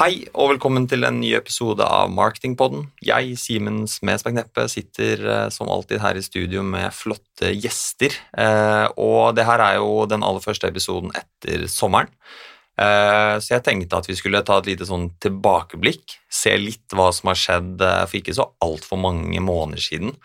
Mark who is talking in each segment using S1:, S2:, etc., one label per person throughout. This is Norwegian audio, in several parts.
S1: Hei og velkommen til en ny episode av Marketingpodden. Jeg, Simen Smedsberg Neppe, sitter eh, som alltid her i studio med flotte gjester. Eh, og det her er jo den aller første episoden etter sommeren. Eh, så jeg tenkte at vi skulle ta et lite sånn tilbakeblikk, se litt hva som har skjedd for ikke så altfor mange måneder siden.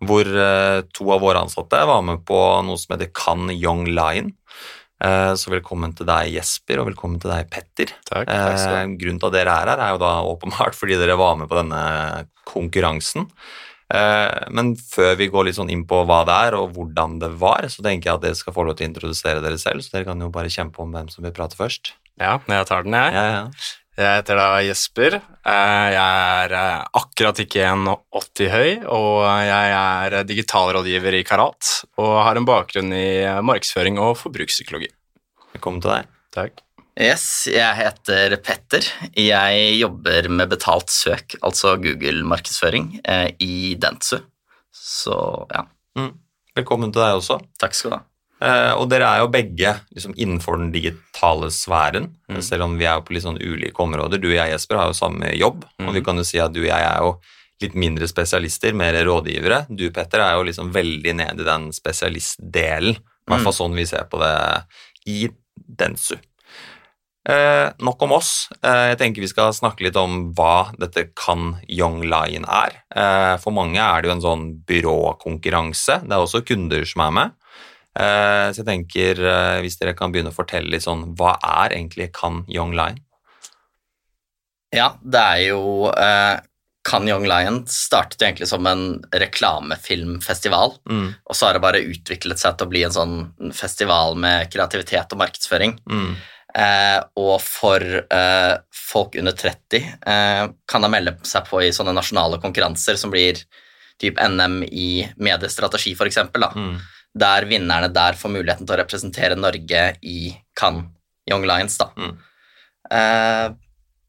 S1: Hvor to av våre ansatte var med på noe som heter Can Young Lion. Eh, så velkommen til deg, Jesper, og velkommen til deg, Petter.
S2: Takk, takk skal.
S1: Eh, grunnen til at dere er her, er jo da åpenbart fordi dere var med på denne konkurransen. Eh, men før vi går litt sånn inn på hva det er og hvordan det var, så tenker jeg at dere skal få lov til å introdusere dere selv, så dere kan jo bare kjempe om hvem som vil prate først.
S2: Ja, jeg tar den, jeg.
S1: Ja, ja.
S2: Jeg heter da Jesper. Jeg er akkurat ikke 1,80 høy, og jeg er digitalrådgiver i Karat og har en bakgrunn i markedsføring og forbrukspsykologi.
S1: Velkommen til deg.
S2: Takk.
S3: Yes, jeg heter Petter. Jeg jobber med betalt søk, altså Google-markedsføring, i Dentsu. Så ja.
S1: Mm. Velkommen til deg også.
S3: Takk skal du ha.
S1: Uh, og dere er jo begge liksom, innenfor den digitale sfæren, mm. selv om vi er på litt sånn ulike områder. Du og jeg, Jesper, har jo samme jobb, mm. og vi kan jo si at du og jeg er jo litt mindre spesialister, mer rådgivere. Du, Petter, er jo liksom veldig nede i den spesialistdelen, i hvert fall mm. sånn vi ser på det i Densu. Uh, nok om oss. Uh, jeg tenker vi skal snakke litt om hva dette Kan Young Line er. for mange er det jo en sånn byråkonkurranse. Det er også kunder som er med. Eh, så jeg tenker, eh, hvis dere kan begynne å fortelle litt sånn, hva er egentlig Kan Young Lion?
S3: Ja, det er jo Kan Can Young Lion startet jo egentlig som en reklamefilmfestival, mm. og så har det bare utviklet seg til å bli en sånn festival med kreativitet og markedsføring. Mm. Eh, og for eh, folk under 30 kan da melde seg på i sånne nasjonale konkurranser som blir typ NM i mediestrategi, f.eks. Mm der vinnerne der får muligheten til å representere Norge i Cannes Young Lions. da. Mm. Uh,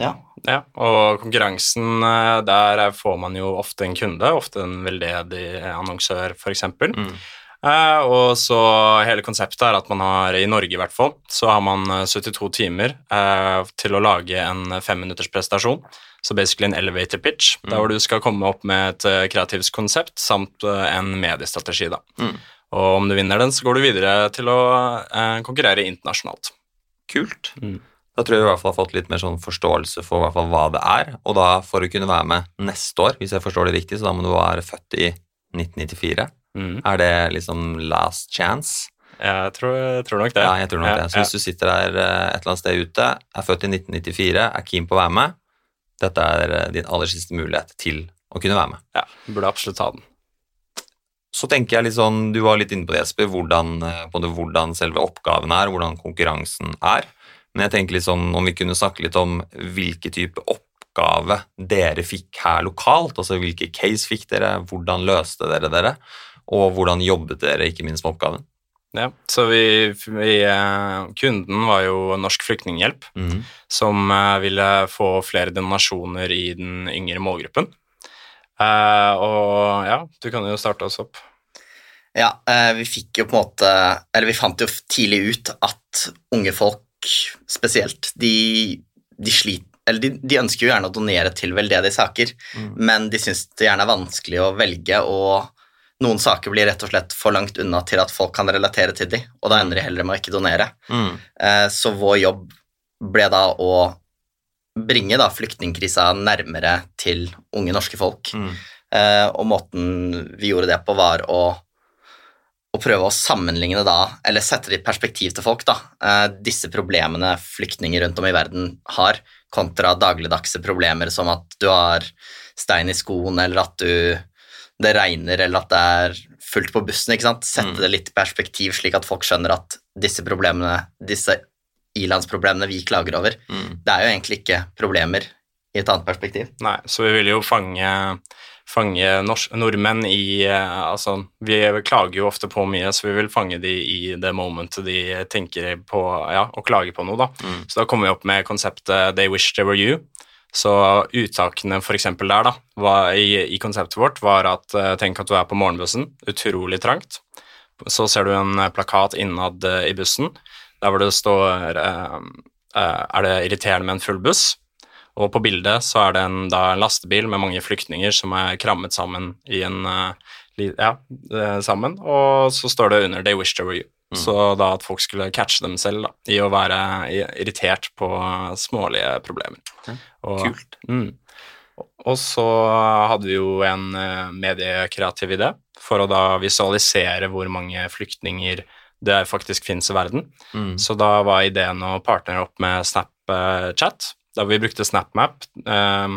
S2: ja. ja. Og konkurransen, eh, der får man jo ofte en kunde, ofte en veldedig annonsør, f.eks. Mm. Uh, og så hele konseptet er at man har, i Norge i hvert fall, så har man 72 timer uh, til å lage en femminutters prestasjon. Så basically en elevator pitch, mm. der hvor du skal komme opp med et kreativt konsept samt en mediestrategi. da. Mm. Og om du vinner den, så går du videre til å eh, konkurrere internasjonalt.
S1: Kult. Mm. Da tror jeg vi i hvert fall har fått litt mer sånn forståelse for hvert fall hva det er. Og da for å kunne være med neste år, hvis jeg forstår det riktig, så da må du være født i 1994. Mm. Er det liksom last chance?
S2: Jeg tror, jeg tror, nok det.
S1: Ja, jeg tror nok ja, det. Så hvis du sitter der eh, et eller annet sted ute, er født i 1994, er keen på å være med, dette er eh, din aller siste mulighet til å kunne være med.
S2: Ja, burde absolutt ta den.
S1: Så tenker jeg litt sånn, Du var litt inne på det, Jesper, hvordan, både eh, hvordan selve oppgaven er, hvordan konkurransen er. Men jeg tenker litt sånn, om vi kunne snakke litt om hvilke type oppgave dere fikk her lokalt. altså Hvilke case fikk dere, hvordan løste dere dere, og hvordan jobbet dere ikke minst med oppgaven?
S2: Ja, så vi, vi, eh, Kunden var jo Norsk Flyktninghjelp, mm. som eh, ville få flere donasjoner i den yngre målgruppen. Uh, og ja, du kan jo starte oss opp.
S3: Ja, uh, vi fikk jo på en måte Eller vi fant jo tidlig ut at unge folk spesielt, de, de sliter eller de, de, ønsker jo gjerne å donere til veldedige saker, mm. men de syns det gjerne er vanskelig å velge, og noen saker blir rett og slett for langt unna til at folk kan relatere til dem, og da ender de heller med å ikke donere. Mm. Uh, så vår jobb ble da å bringe da flyktningkrisa nærmere til unge norske folk. Mm. Eh, og måten vi gjorde det på, var å, å, prøve å sammenligne da, eller sette det i perspektiv til folk, da, eh, disse problemene flyktninger rundt om i verden har, kontra dagligdagse problemer som at du har stein i skoen, eller at du, det regner, eller at det er fullt på bussen. ikke sant? Sette mm. det litt i perspektiv, slik at folk skjønner at disse problemene, disse ilandsproblemene vi klager over, mm. det er jo egentlig ikke problemer i et annet perspektiv.
S2: Nei, så vi vil jo fange, fange nordmenn i eh, Altså, vi klager jo ofte på mye, så vi vil fange de i det momentet de tenker på ja, og klager på noe, da. Mm. Så da kommer vi opp med konseptet 'They wish they were you'. Så uttakene f.eks. der da, var, i, i, konseptet vårt var at eh, tenk at du er på morgenbussen, utrolig trangt. Så ser du en plakat innad i bussen der hvor det står Er det irriterende med en full buss? Og på bildet så er det en, da, en lastebil med mange flyktninger som er krammet sammen i en uh, ja, sammen, og så står det under 'They wish to were you'. Mm. Så da at folk skulle catche dem selv da, i å være irritert på smålige problemer.
S1: Og, kult. Mm,
S2: og så hadde vi jo en mediekreativ idé for å da visualisere hvor mange flyktninger det faktisk finnes i verden. Mm. Så da var ideen å partnere opp med Snapchat, da vi brukte SnapMap eh,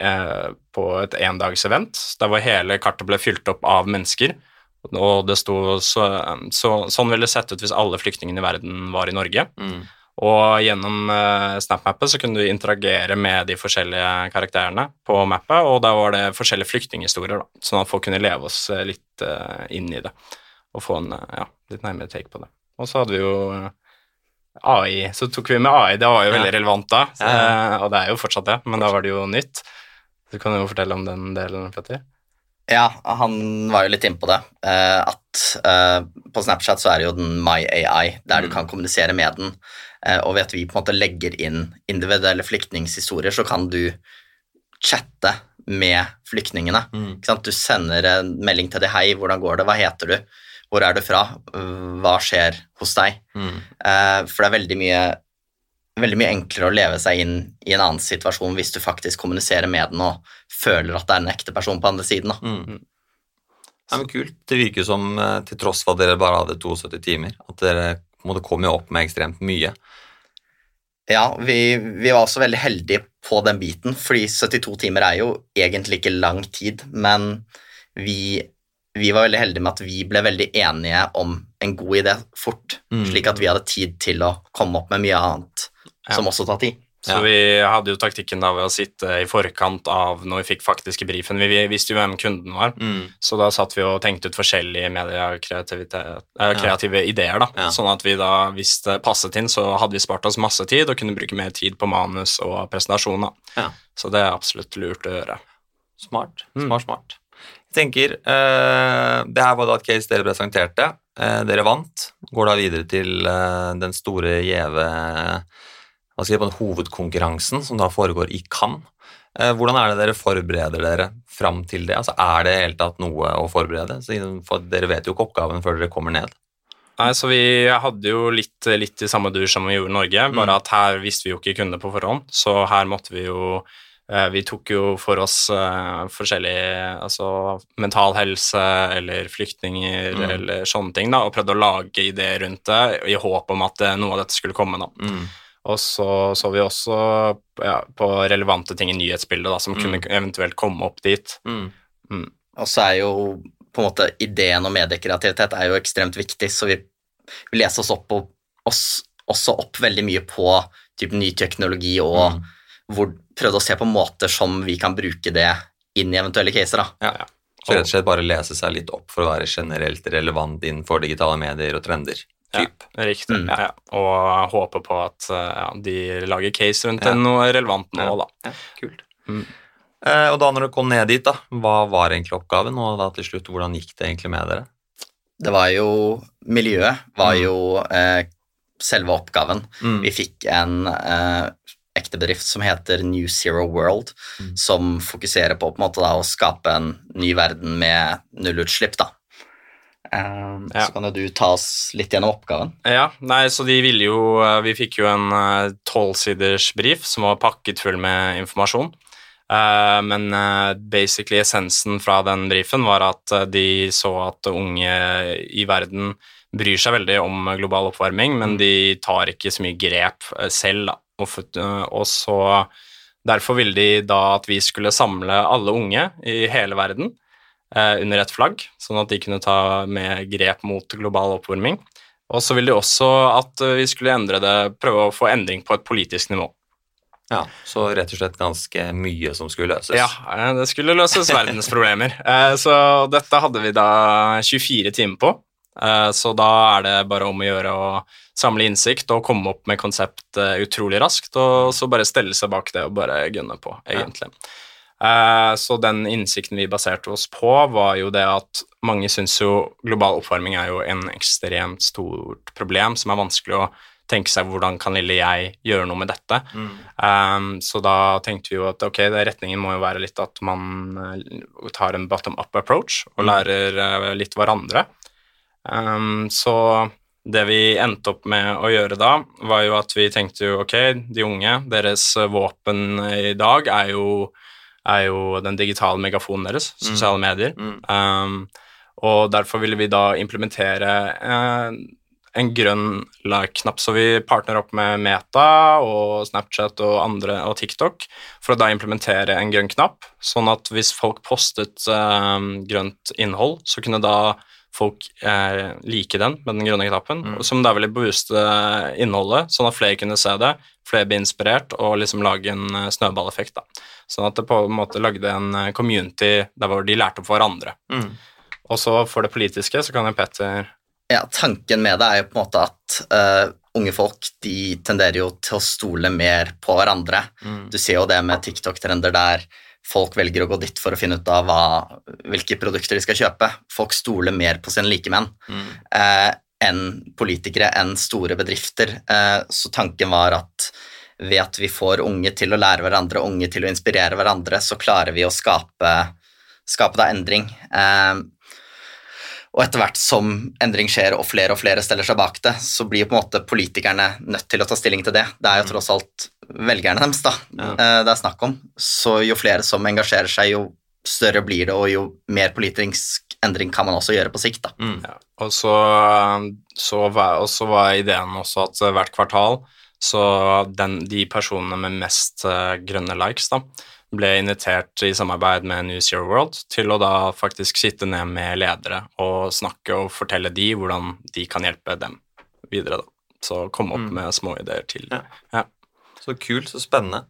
S2: eh, på et endagsevent, der hvor hele kartet ble fylt opp av mennesker. Og det sto så, så, Sånn ville det sett ut hvis alle flyktningene i verden var i Norge. Mm. Og gjennom uh, SnapMappet så kunne du interagere med de forskjellige karakterene på mappet, og da var det forskjellige flyktninghistorier, da, sånn at folk kunne leve oss litt eh, inn i det og få en ja, litt nærmere take på det. Og så hadde vi jo AI, så tok vi med AI. Det var jo veldig ja. relevant da, så, ja. og det er jo fortsatt det, men da var det jo nytt. Du kan jo fortelle om den delen, Petter.
S3: Ja, han var jo litt inne på det. Uh, at uh, på Snapchat så er det jo den My AI, der mm. du kan kommunisere med den. Og ved at vi på en måte legger inn individuelle flyktningshistorier, så kan du chatte med flyktningene. Mm. Du sender en melding til dem 'Hei, hvordan går det? Hva heter du?' Hvor er du fra? Hva skjer hos deg? Mm. Uh, for det er veldig mye, veldig mye enklere å leve seg inn i en annen situasjon hvis du faktisk kommuniserer med den og føler at det er en ekte person på andre siden. Mm.
S1: Ja, men Kult. Det virker som, eh, til tross for at dere bare hadde 72 timer, at dere måtte komme opp med ekstremt mye.
S3: Ja, vi, vi, var også veldig heldige på den biten, fordi 72 timer er jo egentlig ikke lang tid, men vi vi var veldig heldige med at vi ble veldig enige om en god idé fort, mm. slik at vi hadde tid til å komme opp med mye annet ja. som også tar tid.
S2: Så ja. vi hadde jo taktikken da ved å sitte i forkant av når vi fikk faktiske brifen. Vi visste jo hvem kunden var, mm. så da satt vi og tenkte ut forskjellige mediekreative ja. ideer. da, ja. Sånn at vi da, hvis det passet inn, så hadde vi spart oss masse tid og kunne bruke mer tid på manus og presentasjon. da. Så det er absolutt lurt å gjøre.
S1: Smart. Smart, mm. smart tenker uh, Det her var da et case dere presenterte. Uh, dere vant. Går da videre til uh, den store gjeve hva skal jeg på den hovedkonkurransen som da foregår i Cannes. Hvordan er det dere forbereder dere fram til det? Altså, er det i hele tatt noe å forberede? For dere vet jo ikke oppgaven før dere kommer ned.
S2: Nei, så Vi hadde jo litt, litt i samme dur som vi gjorde i Norge, bare mm. at her visste vi jo ikke kundene på forhånd. Så her måtte vi jo Eh, vi tok jo for oss uh, forskjellig altså mental helse eller flyktninger mm. eller sånne ting, da, og prøvde å lage ideer rundt det i håp om at uh, noe av dette skulle komme. da. Mm. Og så så vi også ja, på relevante ting i nyhetsbildet da, som mm. kunne eventuelt komme opp dit. Mm.
S3: Mm. Og så er jo på en måte ideen om mediekreativitet er jo ekstremt viktig, så vi, vi leser oss opp på, oss, også opp veldig mye på typ, ny teknologi og hvor, prøvde å se på måter som vi kan bruke det inn i eventuelle caser. da.
S1: Ja, ja. Så rett og slett bare lese seg litt opp for å være generelt relevant innenfor digitale medier og trender.
S2: Typ. Ja, riktig. Mm. Ja, og håpe på at ja, de lager case rundt ja. noe relevant nå, da.
S1: Ja, kult. Mm. Eh, og da når du kom ned dit, da, hva var egentlig oppgaven, og da til slutt, hvordan gikk det egentlig med dere?
S3: Det var jo Miljøet var mm. jo eh, selve oppgaven. Mm. Vi fikk en eh, bedrift som heter New Zero World, mm. som fokuserer på, på måte, da, å skape en ny verden med nullutslipp. da. Um, ja. Så kan jo du ta oss litt gjennom oppgaven.
S2: Ja, nei, så de ville jo eh, Vi fikk jo en eh, tolvsiders uh, brief som var pakket full med informasjon. Uh, men uh, basically essensen fra den briefen var at de så at unge i verden bryr seg veldig om global oppvarming, men mm. de tar ikke så mye grep selv. da. Og så Derfor ville de da at vi skulle samle alle unge i hele verden eh, under ett flagg, sånn at de kunne ta med grep mot global oppvarming. Og så ville de også at vi skulle endre det, prøve å få endring på et politisk nivå.
S1: Ja, Så rett og slett ganske mye som skulle løses?
S2: Ja, eh, det skulle løses verdens problemer. Eh, så dette hadde vi da 24 timer på. Eh, så da er det bare om å gjøre å samle innsikt og komme opp med konsept uh, utrolig raskt, og så bare stelle seg bak det og bare gunne på, egentlig. Ja. Uh, så den innsikten vi baserte oss på, var jo det at mange syns jo global oppvarming er jo en ekstremt stort problem som er vanskelig å tenke seg hvordan kan lille jeg gjøre noe med dette.
S1: Mm.
S2: Um, så da tenkte vi jo at ok, retningen må jo være litt at man tar en bottom up approach og
S1: Mm.
S2: lærer litt hverandre. Um, så det vi endte opp med å gjøre da, var jo at vi tenkte jo ok, de unge, deres uh, våpen i dag er jo, er jo den digitale megafonen deres,
S1: Mm.
S2: sosiale medier.
S1: Mm.
S2: Um, og derfor ville vi da implementere eh, en grønn like-knapp, så vi partner opp med Meta og Snapchat og andre og TikTok for å da implementere en grønn knapp, sånn at hvis folk postet eh, grønt innhold, så kunne da folk eh, like den med den grønne knappen,
S1: Mm.
S2: som da ville booste innholdet, sånn at flere kunne se det, flere ble inspirert, og liksom lage en eh, snøballeffekt. da. Sånn at det på en måte lagde en eh, community der hvor de lærte opp hverandre.
S1: Mm.
S2: Og så for det politiske så kan jo Petter
S3: Ja, tanken med det er jo på en måte at uh, unge folk de tenderer jo til å stole mer på hverandre.
S1: Mm.
S3: Du ser jo det med TikTok-trender der folk velger å gå dit for å finne ut av hva, hvilke produkter de skal kjøpe. Folk stoler mer på sine likemenn
S1: Mm.
S3: eh, enn politikere, enn store bedrifter. Eh, så tanken var at ved at vi får unge til å lære hverandre, unge til å inspirere hverandre, så klarer vi å skape, skape da endring. Eh, og etter hvert som endring skjer og flere og flere steller seg bak det, så blir på en måte politikerne nødt til å ta stilling til det. Det er jo tross alt velgerne deres da,
S1: Ja.
S3: eh, det er snakk om. Så jo flere som engasjerer seg, jo større blir det, og jo mer politisk endring kan man også gjøre på sikt. da.
S1: Mm.
S2: ja. Og så, så, var, og så var ideen også at hvert kvartal så den, de personene med mest eh, grønne likes da, ble invitert i samarbeid med New Zero World til å da faktisk sitte ned med ledere og snakke og fortelle de hvordan de kan hjelpe dem videre. da. Så komme opp
S1: Mm.
S2: med små ideer til.
S1: Ja. Så kult, så spennende.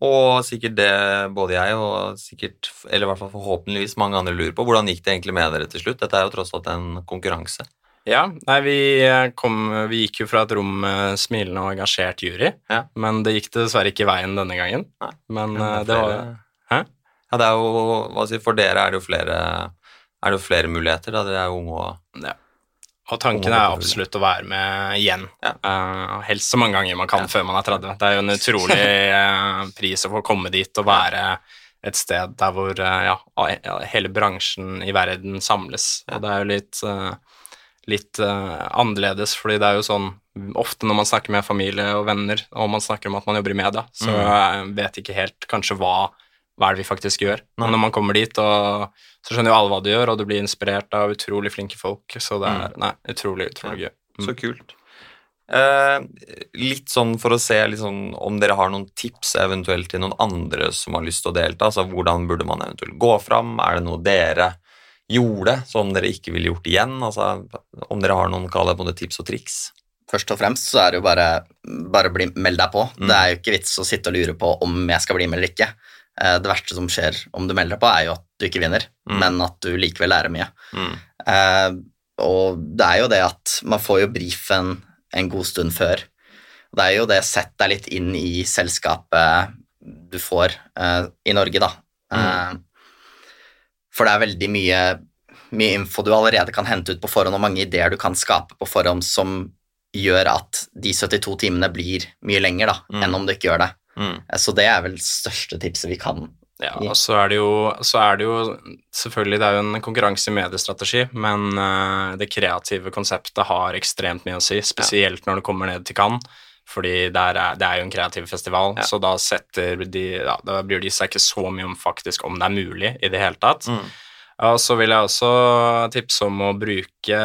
S1: Og sikkert det både jeg og sikkert, eller i hvert fall forhåpentligvis mange andre lurer på. Hvordan gikk det egentlig med dere til slutt? Dette er jo tross alt en konkurranse.
S2: Ja, nei, vi, eh, kom, vi gikk jo fra et rom med smilende og engasjert jury,
S1: Ja.
S2: men det gikk dessverre ikke veien denne gangen.
S1: Nei,
S2: Men
S1: Men
S2: eh,
S1: det
S2: det var Hæ?
S1: Ja, det er jo, hva si, For dere er det jo flere, er det jo flere muligheter, da dere er jo unge og
S2: Og tanken er absolutt å være med igjen.
S1: Ja.
S2: Uh, helst så mange ganger man kan
S1: Ja.
S2: før man er 30. Det er jo en utrolig uh, pris å få komme dit og være et sted der hvor uh, ja, ja, hele bransjen i verden samles.
S1: Ja.
S2: Og det er jo litt, eh, litt uh, annerledes, fordi det er jo sånn Ofte når man snakker med familie og venner, og man snakker om at man jobber i media, så
S1: Mm.
S2: vet ikke helt kanskje hva hva er det vi faktisk gjør.
S1: Nei.
S2: Men når man kommer dit, og, så skjønner jo alle hva du gjør, og du blir inspirert av utrolig flinke folk. Så det er nei, utrolig, utrolig gøy. Mm.
S1: Så kult. Eh, litt sånn for å se sånn, om dere har noen tips eventuelt til noen andre som har lyst til å delta. altså Hvordan burde man eventuelt gå fram? Er det noe dere gjorde som dere ikke ville gjort igjen? altså Om dere har noen kall det tips og triks?
S3: Først og fremst så er det jo bare, bare bli, meld deg på.
S1: Mm.
S3: Det er jo ikke vits å sitte og lure på om jeg skal bli med eller ikke. Eh, Det verste som skjer om du melder deg på, er jo at du ikke vinner,
S1: Mm.
S3: men at du likevel lærer mye.
S1: Mm.
S3: Eh, og det er jo det at man får jo brifen en god stund før. Det er jo det sett deg litt inn i selskapet du får eh, i Norge, da. Eh, for det er veldig mye, mye info du allerede kan hente ut på forhånd, og mange ideer du kan skape på forhånd som gjør at de 72 timene blir mye lenger da,
S1: Mm.
S3: enn om du ikke gjør det.
S1: Mm.
S3: Eh, Så det er vel største tipset vi kan.
S2: Ja, og så er det jo, så er det jo Selvfølgelig, det er jo en konkurranse i mediestrategi, men eh, det kreative konseptet har ekstremt mye å si, spesielt når det kommer ned til Cannes. Fordi der er, det er jo en kreativ festival,
S1: Ja.
S2: så da de ja, Da bryr de seg ikke så mye om faktisk om det er mulig i det hele tatt.
S1: Mm.
S2: Og så vil jeg også tipse om å bruke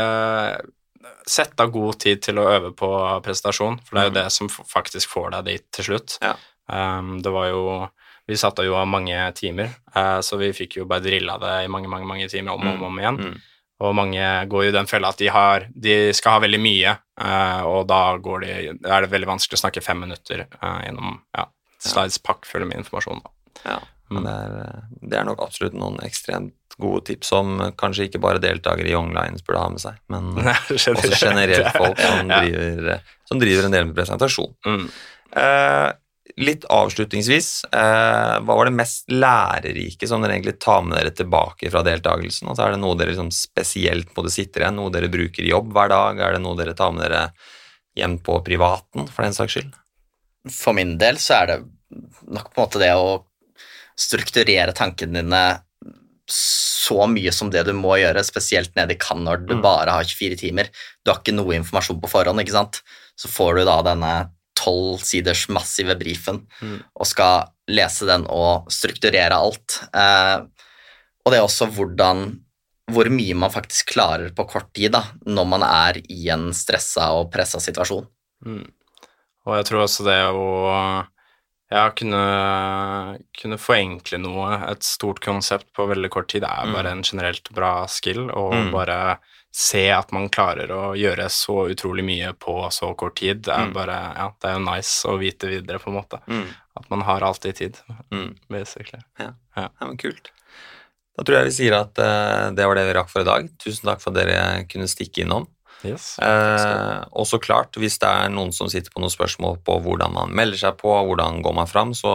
S2: Sette av god tid til å øve på presentasjon, for det er jo
S1: Mm.
S2: det som faktisk får deg dit til slutt.
S1: Ja.
S2: Um, det var jo Vi satte jo av mange timer, uh, så vi fikk jo bare drilla det i mange, mange mange timer om og om, om igjen.
S1: Mm.
S2: Og mange går jo i den fella at de, har, de skal ha veldig mye, eh, og da går de, er det veldig vanskelig å snakke fem minutter eh, gjennom ja, slides pakkfulle med informasjon. Da.
S1: Ja,
S2: Mm.
S1: det, er, det er nok absolutt noen ekstremt gode tips som kanskje ikke bare deltakere i Onlines burde ha med seg, men også generelt folk som
S2: Ja.
S1: driver, som driver en del med presentasjon.
S2: Mm.
S1: Eh, litt avslutningsvis, eh, hva var det mest lærerike som dere egentlig tar med dere tilbake fra deltakelsen? Altså, er det noe dere liksom spesielt på det sitter igjen, noe dere bruker i jobb hver dag? Er det noe dere tar med dere hjem på privaten, for den saks skyld?
S3: For min del så er det nok på en måte det å strukturere tankene dine så mye som det du må gjøre, spesielt nede i Cannes når du
S1: Mm.
S3: bare har 24 timer. Du har ikke noe informasjon på forhånd, ikke sant. Så får du da denne tolv siders massive brifen
S2: Mm.
S3: og skal lese den og strukturere alt. Eh, og det er også hvordan hvor mye man faktisk klarer på kort tid da, når man er i en stressa og pressa situasjon.
S2: Mm. Og jeg tror også det å ja, kunne, kunne forenkle noe, et stort konsept på veldig kort tid, er
S1: Mm.
S2: bare en generelt bra skill. Og
S1: Mm.
S2: bare se at man klarer å gjøre så utrolig mye på så kort tid, det er
S1: Mm.
S2: bare Ja, det er jo nice å vite videre, på en måte.
S1: Mm.
S2: At man har alltid tid,
S1: Mm.
S2: basically.
S1: Ja, men kult. Da tror jeg vi sier at uh, det var det vi rakk for i dag. Tusen takk for at dere kunne stikke innom.
S2: Yes.
S1: Eh, og så klart, hvis det er noen som sitter på noen spørsmål på hvordan man melder seg på, hvordan går man fram, så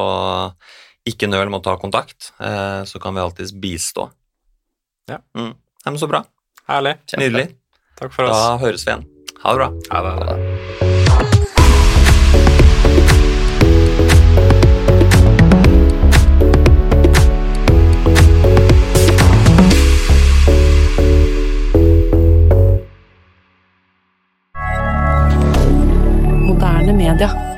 S1: ikke nøl med å ta kontakt. Eh, så kan vi alltids bistå.
S2: Ja.
S1: Mm. Men så bra.
S2: Herlig.
S3: Kjempe.
S1: Nydelig.
S2: Takk for oss.
S1: Da høres vi igjen. Ha det bra.
S2: Ha det.
S3: Ha det. rien.